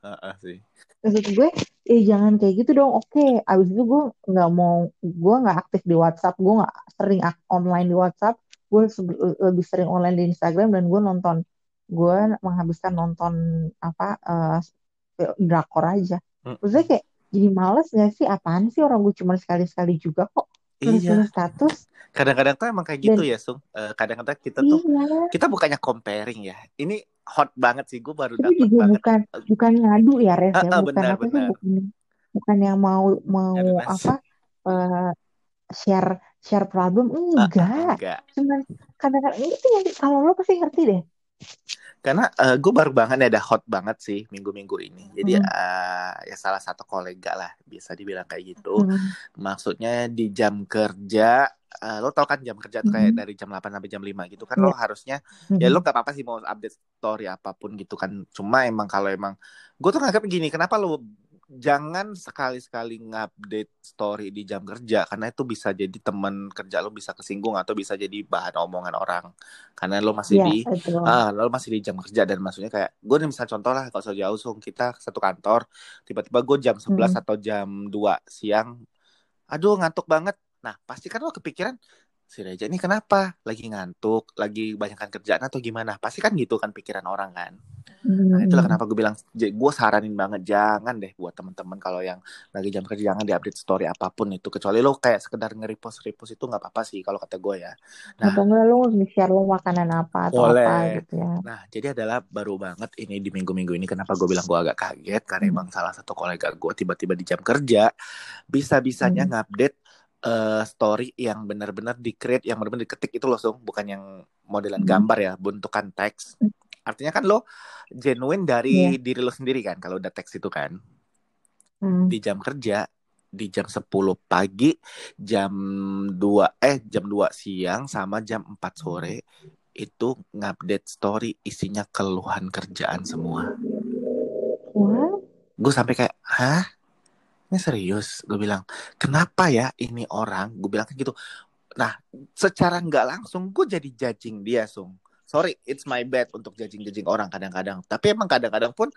Uh, uh, sih. Maksud gue eh jangan kayak gitu dong. Oke okay. abis itu gue nggak mau gue nggak aktif di WhatsApp gue nggak sering online di WhatsApp. Gue lebih sering online di Instagram dan gue nonton gue menghabiskan nonton apa uh, drakor aja. Maksudnya kayak jadi males gak sih? Apaan sih orang gue cuma sekali-sekali juga kok? Iya. status kadang-kadang tuh emang kayak gitu Dan, ya sung. Uh, kadang-kadang kita tuh iya. kita bukannya comparing ya. Ini hot banget sih gue baru dapat juga banget. bukan bukan ngadu ya res ya. Bukan benar, apa benar. sih bukan, bukan yang mau mau benar, apa uh, share share problem. Enggak, uh, enggak. cuman kadang-kadang itu yang kalau lo pasti ngerti deh karena uh, gue baru banget ada hot banget sih minggu-minggu ini jadi hmm. uh, ya salah satu kolega lah bisa dibilang kayak gitu hmm. maksudnya di jam kerja uh, lo tau kan jam kerja tuh kayak hmm. dari jam 8 sampai jam 5 gitu kan hmm. lo harusnya hmm. ya lo gak apa-apa sih mau update story apa pun gitu kan cuma emang kalau emang gue tuh nganggap gini kenapa lo jangan sekali-sekali ngupdate story di jam kerja karena itu bisa jadi teman kerja lo bisa kesinggung atau bisa jadi bahan omongan orang. Karena lo masih ya, di ah lo masih di jam kerja dan maksudnya kayak gue nih misal contoh lah kalau jauh so, kita satu kantor tiba-tiba gue jam 11 hmm. atau jam 2 siang aduh ngantuk banget. Nah pasti kan lo kepikiran si Reja ini kenapa? Lagi ngantuk lagi banyakkan kerjaan atau gimana? Pasti kan gitu kan pikiran orang kan hmm. nah itulah kenapa gue bilang gue saranin banget jangan deh buat temen-temen kalau yang lagi jam kerja jangan diupdate story apa pun itu kecuali lo kayak sekedar nge-repost repost itu nggak apa-apa sih kalau kata gue ya nah atau enggak lo share lo makanan apa atau boleh. apa gitu ya nah jadi adalah baru banget ini di minggu-minggu ini kenapa gue bilang gue agak kaget karena hmm. emang salah satu kolega gue tiba-tiba di jam kerja bisa-bisanya hmm. ngupdate uh, story yang benar-benar di create yang benar-benar diketik itu loh Sung bukan yang modelan hmm. gambar ya bentukan teks hmm. Artinya kan lo genuine dari yeah. diri lo sendiri kan kalau udah teks itu kan hmm. di jam kerja di jam 10 pagi jam 2 eh jam 2 siang sama jam 4 sore itu ngupdate story isinya keluhan kerjaan semua. What? Gue sampai kayak, hah? ini serius gue bilang kenapa ya ini orang gue bilang gitu nah secara nggak langsung gue jadi judging dia sung sorry it's my bad untuk judging judging orang kadang-kadang. Tapi emang kadang-kadang pun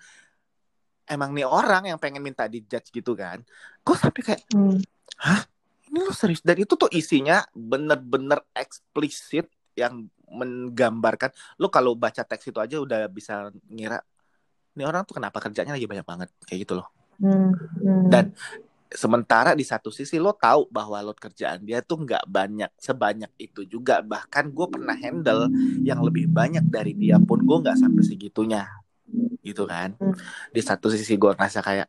emang nih orang yang pengen minta di judge gitu kan. Gue sampai kayak hmm. hah? Ini lo serius? Dan itu tuh isinya bener-bener eksplisit yang menggambarkan lo kalau baca teks itu aja udah bisa ngira ini orang tuh kenapa kerjanya lagi banyak banget. Kayak gitu loh. Hmm, hmm. Dan sementara di satu sisi lo tahu bahwa load kerjaan dia tuh nggak banyak sebanyak itu juga. Bahkan gue pernah handle yang lebih banyak dari dia pun gue nggak sampai segitunya. Gitu kan? Hmm. di satu sisi gue ngerasa kayak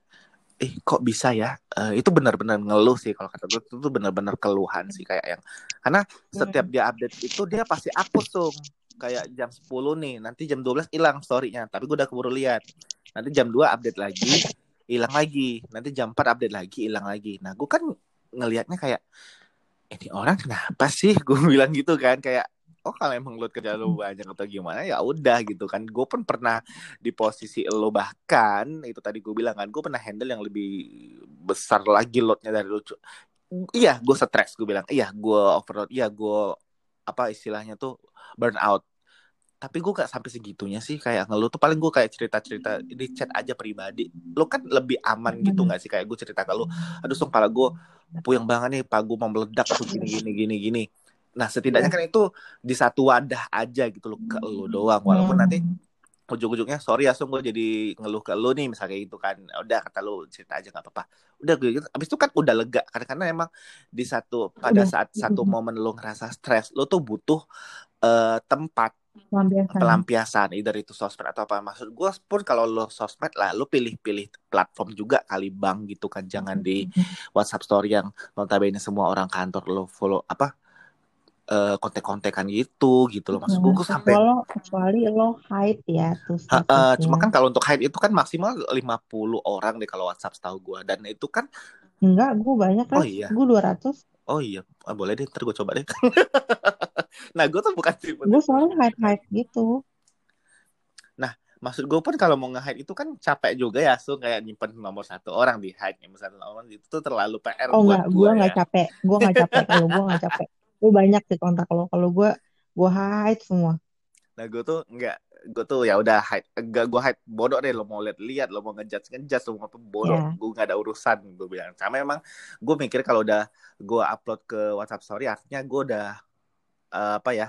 eh kok bisa ya? Uh, itu benar-benar ngeluh sih kalau kata gue. Itu tuh benar-benar keluhan sih kayak yang karena setiap dia update itu dia pasti hapus tuh. Kayak jam 10 nih nanti jam 12 hilang storynya. Tapi gue udah keburu lihat. Nanti jam 2 update lagi hilang lagi. Nanti jam 4 update lagi hilang lagi. Nah gue kan ngelihatnya kayak ini orang kenapa sih? Gue bilang gitu kan kayak oh kalau emang lo kerja lo banyak atau gimana ya udah gitu kan. Gue pun pernah di posisi lo bahkan itu tadi gue bilang kan gue pernah handle yang lebih besar lagi loadnya dari lo iya gue stres gue bilang. Iya gue overload iya gue apa istilahnya tuh burn out tapi gue gak sampai segitunya sih kayak ngeluh. Tuh paling gue kayak cerita cerita di chat aja pribadi. Lo kan lebih aman gitu gak sih? Kayak gue cerita ke lo aduh song pala gue puyeng banget nih pak gue mau meledak tuh gini gini gini gini. Nah setidaknya kan itu di satu wadah aja gitu lo ke lo doang. Walaupun nanti ujung-ujungnya sorry ya Sung gue jadi ngeluh ke lo nih misalnya gitu kan. Udah kata lo cerita aja nggak apa-apa. Udah gue gitu abis itu kan udah lega. Karena karena emang di satu pada saat satu momen lo ngerasa stres lo tuh butuh uh, tempat pelampiasan. pelampiasan either itu sosmed atau apa. Maksud gue pun kalau lo sosmed lah lo pilih-pilih platform juga kali bang gitu kan. Jangan di WhatsApp story yang notabene semua orang kantor lo follow apa uh, kontek-kontekan gitu gitu loh. Maksud gue sampai kalau kecuali lo hide ya tuh uh, uh, cuma kan kalau untuk hide itu kan maksimal 50 orang deh kalau WhatsApp setahu gue dan itu kan enggak gue banyak kan oh, iya. gue 200 oh iya. Ah, boleh deh ntar gue coba deh nah gue tuh bukan tipe gue selalu hide hide gitu. Nah maksud gue pun kalau mau nge-hide itu kan capek juga ya so kayak nyimpen nomor satu orang di hide nomor satu orang itu tuh terlalu PR oh enggak gue nggak ya. capek. Gue nggak capek. Kalau gue nggak capek. Gue banyak sih kontak lo kalau gue gue hide semua. Nah gue tuh enggak gue tuh ya udah hide enggak gue hide bodoh deh. Lo mau lihat lihat lo mau ngejudge ngejudge lo mau apa bodoh. Yeah. gue nggak ada urusan gue bilang. Sama emang gue mikir kalau udah gue upload ke WhatsApp story artinya gue udah uh, apa ya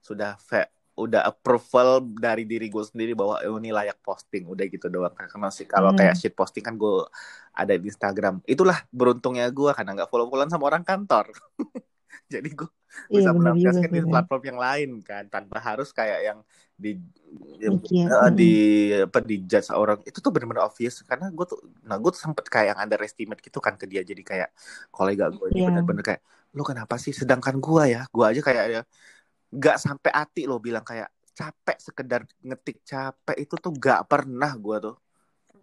sudah fe, udah approval dari diri gue sendiri bahwa oh, ini layak posting udah gitu doang. Karena sih kalau hmm. kayak shit posting kan gue ada di Instagram. Itulah beruntungnya gue karena nggak follow followan sama orang kantor. Jadi gue iya, bisa menampilkan di platform yang lain kan tanpa harus kayak yang di uh, di apa di judge orang. Itu tuh benar-benar obvious karena gue tuh nah gue tuh sempet kayak yang underestimate gitu kan ke dia. Jadi kayak kolega gue ini yeah. benar-benar kayak lu kenapa sih? Sedangkan gue ya gue aja kayak ya nggak sampai hati lo bilang kayak capek sekedar ngetik capek. Itu tuh gak pernah gue tuh.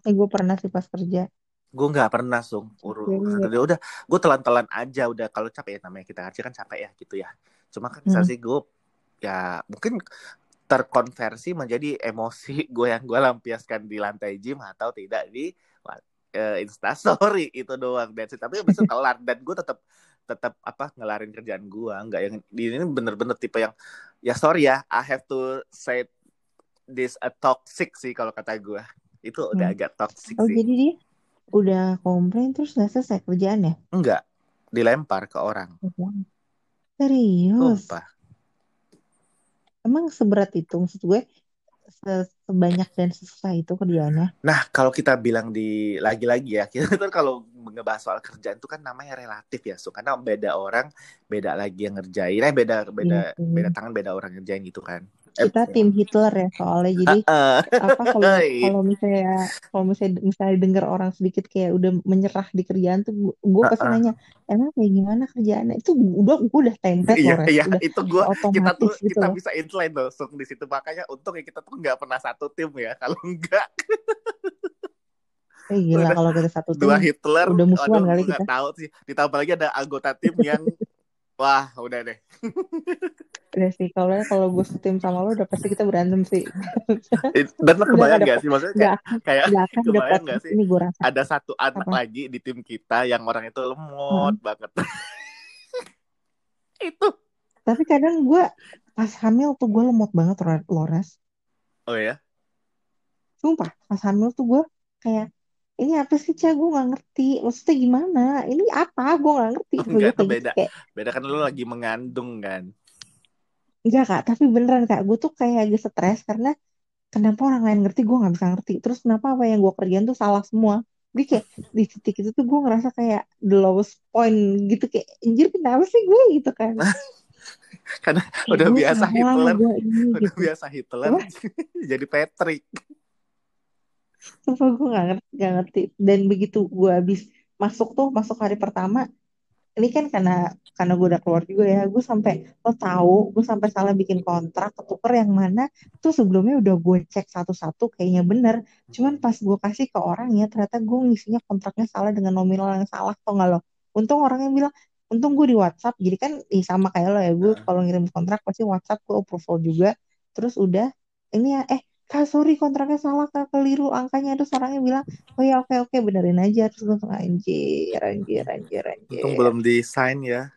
Eh gue pernah sih pas kerja. Gue nggak pernah sung. Urus udah gue telan-telan aja udah. Kalau capek ya namanya kita kerja kan capek ya gitu ya. Cuma kan Hmm. sih gue ya mungkin terkonversi menjadi emosi gue yang gue lampiaskan di lantai gym atau tidak di uh, instastory itu doang. It. tapi itu kelar dan gue tetap tetap apa ngelarin kerjaan gue nggak yang di ini bener-bener tipe yang ya sorry ya I have to say this a toxic sih kalau kata gue itu udah Hmm. agak toxic oh sih. jadi dia udah komplain terus nggak selesai kerjaannya? Enggak dilempar ke orang. Serius? Sumpah. Emang seberat itu maksud gue sebanyak dan sesusah itu kerjaannya Nah, kalau kita bilang di lagi-lagi ya, kita kan kalau ngebahas soal kerjaan itu kan namanya relatif ya, so karena beda orang, beda lagi yang ngerjain, eh beda beda Iya beda tangan, beda orang ngerjain gitu kan. Kita tim Hitler ya soalnya jadi eh, apa kalau Hey. kalau misalnya kalau misalnya misalnya dengar orang sedikit kayak udah menyerah di kerjaan tuh gue, gue pasti Uh-uh. nanya emang kayak gimana kerjaannya itu udah gue udah template Iya, loh iya, udah itu gua kita tuh gitu kita loh bisa inline loh, Sung, di situ makanya untung ya kita tuh nggak pernah satu tim ya. Kalau enggak eh gila udah kalau kita satu dua tim Hitler, udah musuhan aduh kali kita tahu sih. Ditambah lagi ada anggota tim yang wah udah deh. udah sih kalau kalau gue setim sama lo udah pasti kita berantem sih. Dan lo kebayang gak gak sih? Maksudnya kayak kayak nggak akan kebayang gak sih? Ini gue rasa. Ada satu anak apa? lagi di tim kita yang orang itu lemot banget. Itu. Tapi kadang gue pas hamil tuh gue lemot banget Lores. Oh ya Sumpah, pas hamil tuh gue kayak, ini apa sih, Ca? Gue gak ngerti. Maksudnya gimana? Ini apa? Gue gak ngerti. Gue enggak itu gitu, beda kayak, beda kan lu lagi mengandung kan enggak, Kak. Tapi beneran, Kak. Gue tuh kayak agak stres karena kenapa orang lain ngerti, gue gak bisa ngerti. Terus kenapa apa yang gue kerjain tuh salah semua. Jadi kayak di titik itu tuh gue ngerasa kayak the lowest point gitu. Kayak, anjir kenapa sih gue gitu kan? karena udah gue biasa Hitler gue ini udah gitu. biasa Hitler jadi Patrick Sumpah gue gak ngerti, gak ngerti. Dan begitu gue habis masuk tuh, masuk hari pertama, ini kan karena karena gue udah keluar juga ya. Gue sampai lo tahu gue sampai salah bikin kontrak ketuker yang mana. Tuh sebelumnya udah gue cek satu-satu kayaknya bener. Cuman pas gue kasih ke orangnya ternyata gue ngisinya kontraknya salah dengan nominal yang salah tau nggak lo? Untung orangnya bilang untung gue di WhatsApp. Jadi kan ih, sama kayak lo ya gue Nah. kalau ngirim kontrak pasti WhatsApp gue approval juga. Terus udah ini ya eh kak sorry kontraknya salah kak keliru. Angkanya terus orangnya bilang oh ya oke oke benerin aja. Terus gue langsung anjir anjir anjir untung anjir belum desain ya.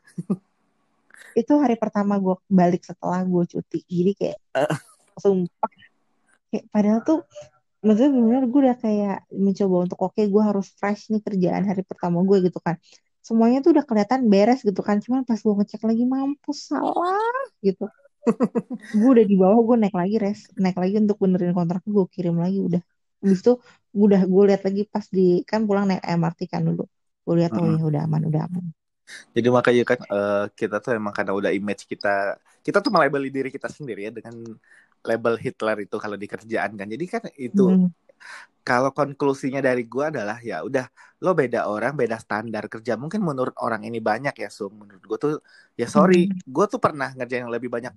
Itu hari pertama gue balik setelah gue cuti. Jadi kayak sumpah. Kayak padahal tuh maksudnya bener gue udah kayak mencoba untuk oke gue harus fresh nih kerjaan hari pertama gue gitu kan. Semuanya tuh udah kelihatan beres gitu kan. Cuman pas gue ngecek lagi mampus salah gitu gue udah di bawah gue naik lagi res. Naik lagi untuk benerin kontrak gue kirim lagi udah. Habis itu udah gue lihat lagi pas di kan pulang naik MRT kan dulu. Gue lihat oh ya udah aman udah aman. Jadi makanya kan eh, kita tuh emang karena udah image kita kita tuh melabeli diri kita sendiri ya dengan label Hitler itu kalau di kerjaan kan. Jadi kan itu Hmm. kalau konklusinya dari gua adalah ya udah lo beda orang beda standar kerja. Mungkin menurut orang ini banyak ya Sum menurut gua tuh ya sorry Hmm. gua tuh pernah ngerjain yang lebih banyak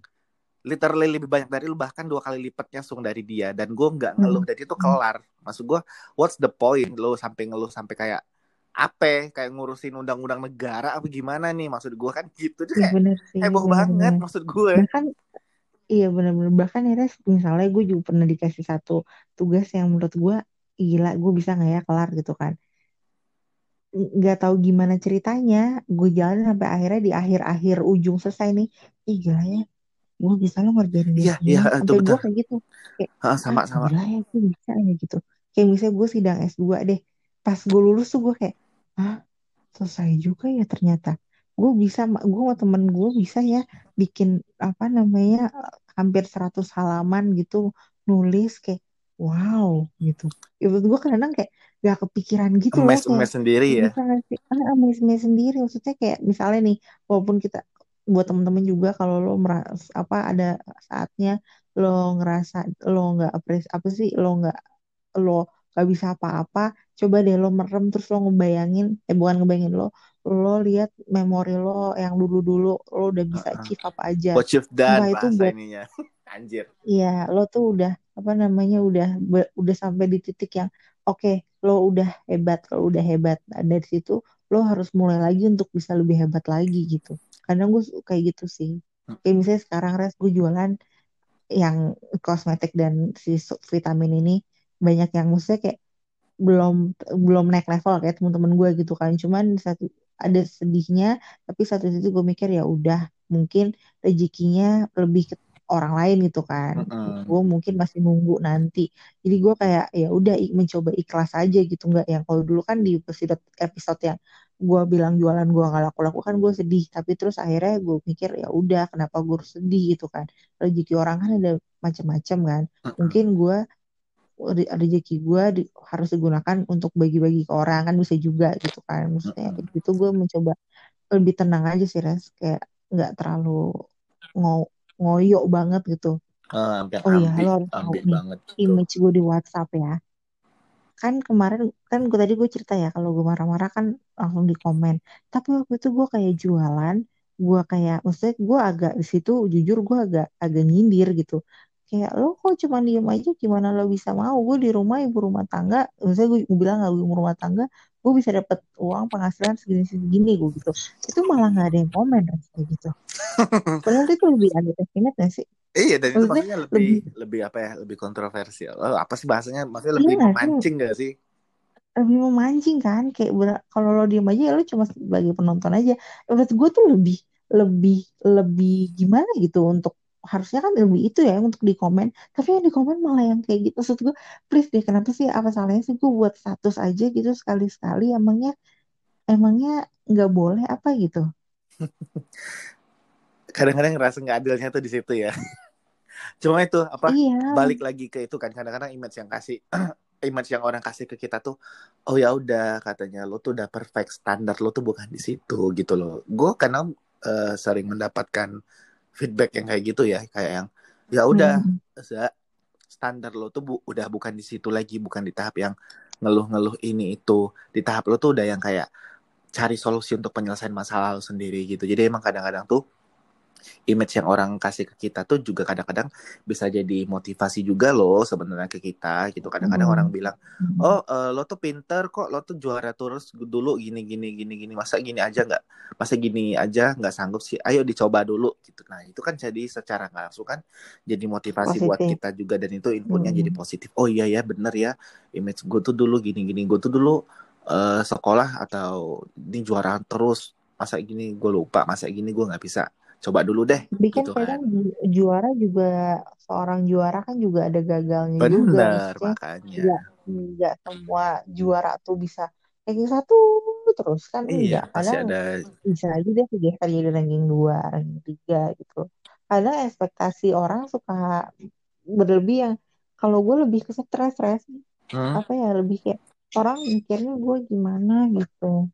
literally lebih banyak dari lu bahkan dua kali lipatnya Sung dari dia. Dan gua nggak ngeluh Hmm. dan itu kelar. Maksud gua what's the point lo sampai ngeluh sampai kayak apa kayak ngurusin undang-undang negara apa gimana nih? Maksud gua kan gitu tuh kayak bener sih heboh bener banget bener. maksud gue bahkan iya bener-bener. Bahkan ya Res, misalnya gue juga pernah dikasih satu tugas yang menurut gue gila gue bisa nggak ya kelar? gitu kan. Nggak tahu gimana ceritanya. Gue jalan sampai akhirnya di akhir-akhir ujung selesai nih. Ih gila ya gue bisa lo ngerjain iya semua itu sampai gue kayak gitu. Kayak Ah, sama ah sama gila ya gue bisa ya gitu. Kayak misalnya gue sidang S2 deh. Pas gue lulus tuh gue kayak ah selesai juga ya ternyata. Gue bisa gue sama temen gue bisa ya bikin apa namanya hampir 100 halaman gitu nulis kayak wow gitu. Menurut gue kadang kayak gak kepikiran gitu loh emes kayak emes sendiri ya. ah, amaze sendiri. Maksudnya kayak misalnya nih walaupun kita buat temen-temen juga kalau lo merasa apa ada saatnya lo ngerasa lo nggak apres apa sih lo nggak lo gak bisa apa-apa coba deh lo merem terus lo ngebayangin eh bukan ngebayangin lo lo lihat memori lo yang dulu-dulu lo udah bisa achieve apa aja. What you've done sumpah itu buat ininya. Anjir. Iya lo tuh udah apa namanya udah udah sampai di titik yang oke okay, lo udah hebat lo udah hebat. Nah, dari situ lo harus mulai lagi untuk bisa lebih hebat lagi gitu kadang gue kayak gitu sih. Kayak misalnya sekarang res gue jualan yang kosmetik dan si vitamin ini banyak yang maksudnya kayak belum belum naik level kayak teman-teman gue gitu kan. Cuman satu ada sedihnya tapi satu sisi gue mikir ya udah mungkin rezekinya lebih ke orang lain gitu kan. Uh-uh. gue mungkin masih nunggu nanti. Jadi gue kayak ya udah mencoba ikhlas aja gitu. Nggak yang kalau dulu kan di episode episode yang gue bilang jualan gue nggak laku laku kan gue sedih tapi terus akhirnya gue mikir ya udah kenapa gue harus sedih gitu kan rezeki orang kan ada macam-macam kan mungkin gue rezeki gue di, harus digunakan untuk bagi-bagi ke orang kan bisa juga gitu kan maksudnya uh-uh. itu gue mencoba lebih tenang aja sih res kayak nggak terlalu ngo ngoyo banget gitu. Uh, oh iya, lo harus tahu nih banget gitu. image gue di WhatsApp ya. Kan kemarin kan gue tadi gue cerita ya kalau gue marah-marah kan langsung di komen. Tapi waktu itu gue kayak jualan, gue kayak maksudnya gue agak di situ jujur gue agak agak nyindir gitu. Kayak lo kok cuma diem aja gimana lo bisa mau gue di rumah ibu rumah tangga misalnya gue, gue bilang gak ibu rumah tangga gue bisa dapat uang penghasilan segini segini gue gitu itu malah nggak ada yang komen kayak gitu padahal itu lebih ada estimate gak sih Iya dan itu maksudnya lebih, lebih lebih apa ya lebih kontroversial. Oh, apa sih bahasanya? Maksudnya lebih iya, memancing gak sih? Lebih memancing kan kayak kalau lo diem aja ya lo cuma sebagai penonton aja. Menurut gue tuh lebih lebih lebih gimana gitu untuk harusnya kan lebih itu ya untuk di komen. Tapi yang di komen malah yang kayak gitu. Maksud gue please deh kenapa sih apa salahnya sih gue buat status aja gitu sekali sekali emangnya emangnya nggak boleh apa gitu? Kadang-kadang ngerasa nggak adilnya tuh di situ ya. Cuma itu apa iya. balik lagi ke itu kan. Kadang-kadang image yang kasih image yang orang kasih ke kita tuh oh ya udah katanya lo tuh udah perfect standar lo tuh bukan di situ gitu loh. Gue karena uh, sering mendapatkan feedback yang kayak gitu ya kayak yang ya udah hmm. standar lo tuh bu, udah bukan di situ lagi bukan di tahap yang ngeluh-ngeluh ini itu di tahap lo tuh udah yang kayak cari solusi untuk penyelesaian masalah lo sendiri gitu jadi emang kadang-kadang tuh image yang orang kasih ke kita tuh juga kadang-kadang bisa jadi motivasi juga loh sebenarnya ke kita gitu kadang-kadang hmm. orang bilang hmm. oh uh, lo tuh pinter kok lo tuh juara terus dulu gini gini gini gini masa gini aja nggak masa gini aja nggak sanggup sih ayo dicoba dulu gitu nah itu kan jadi secara nggak langsung kan jadi motivasi positif. buat kita juga dan itu inputnya hmm. jadi positif oh iya ya bener ya image gue tuh dulu gini gini gue tuh dulu uh, sekolah atau di juara terus masa gini gue lupa masa gini gue nggak bisa coba dulu deh. Tapi kan gitu kadang kan. juara juga seorang juara kan juga ada gagalnya Bener, juga. Bener makanya. Enggak, enggak semua juara tuh bisa ranking satu terus kan iya, enggak. Kadang ada... bisa aja deh geser jadi ranking dua, ranking tiga gitu. Kadang ekspektasi orang suka berlebih yang kalau gue lebih ke stres, stres hmm? apa ya lebih kayak orang mikirnya gue gimana gitu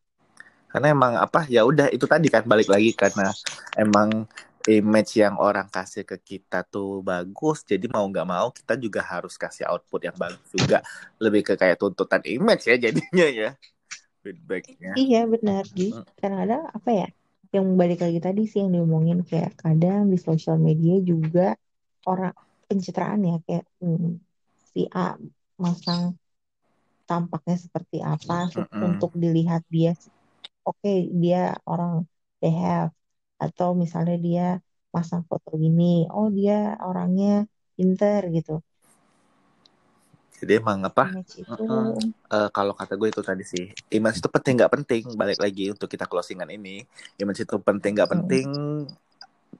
karena emang apa ya udah itu tadi kan balik lagi karena emang image yang orang kasih ke kita tuh bagus jadi mau nggak mau kita juga harus kasih output yang bagus juga. Lebih ke kayak tuntutan image ya jadinya ya feedbacknya. Iya benar. Sih karena ada apa ya yang balik lagi tadi sih yang diomongin kayak kadang di sosial media juga orang pencitraan ya kayak hmm, si A masang tampaknya seperti apa mm -hmm. untuk dilihat dia oke okay, dia orang they have. Atau misalnya dia pasang foto gini oh dia orangnya pinter gitu. Jadi emang apa itu... uh, uh, kalau kata gue itu tadi sih image itu penting nggak penting balik lagi untuk kita closingan ini. Image itu penting nggak hmm. penting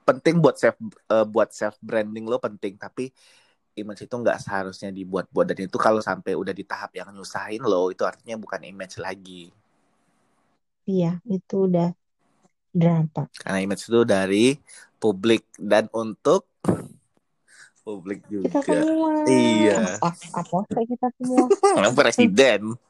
penting buat self uh, buat self branding lo penting tapi image itu nggak seharusnya dibuat-buat. Dan itu kalau sampai udah di tahap yang nyusahin lo itu artinya bukan image lagi Iya, itu udah drama. Karena image itu dari publik dan untuk publik juga. Kita semua. Iya. Apa, apa kayak kita semua. Presiden.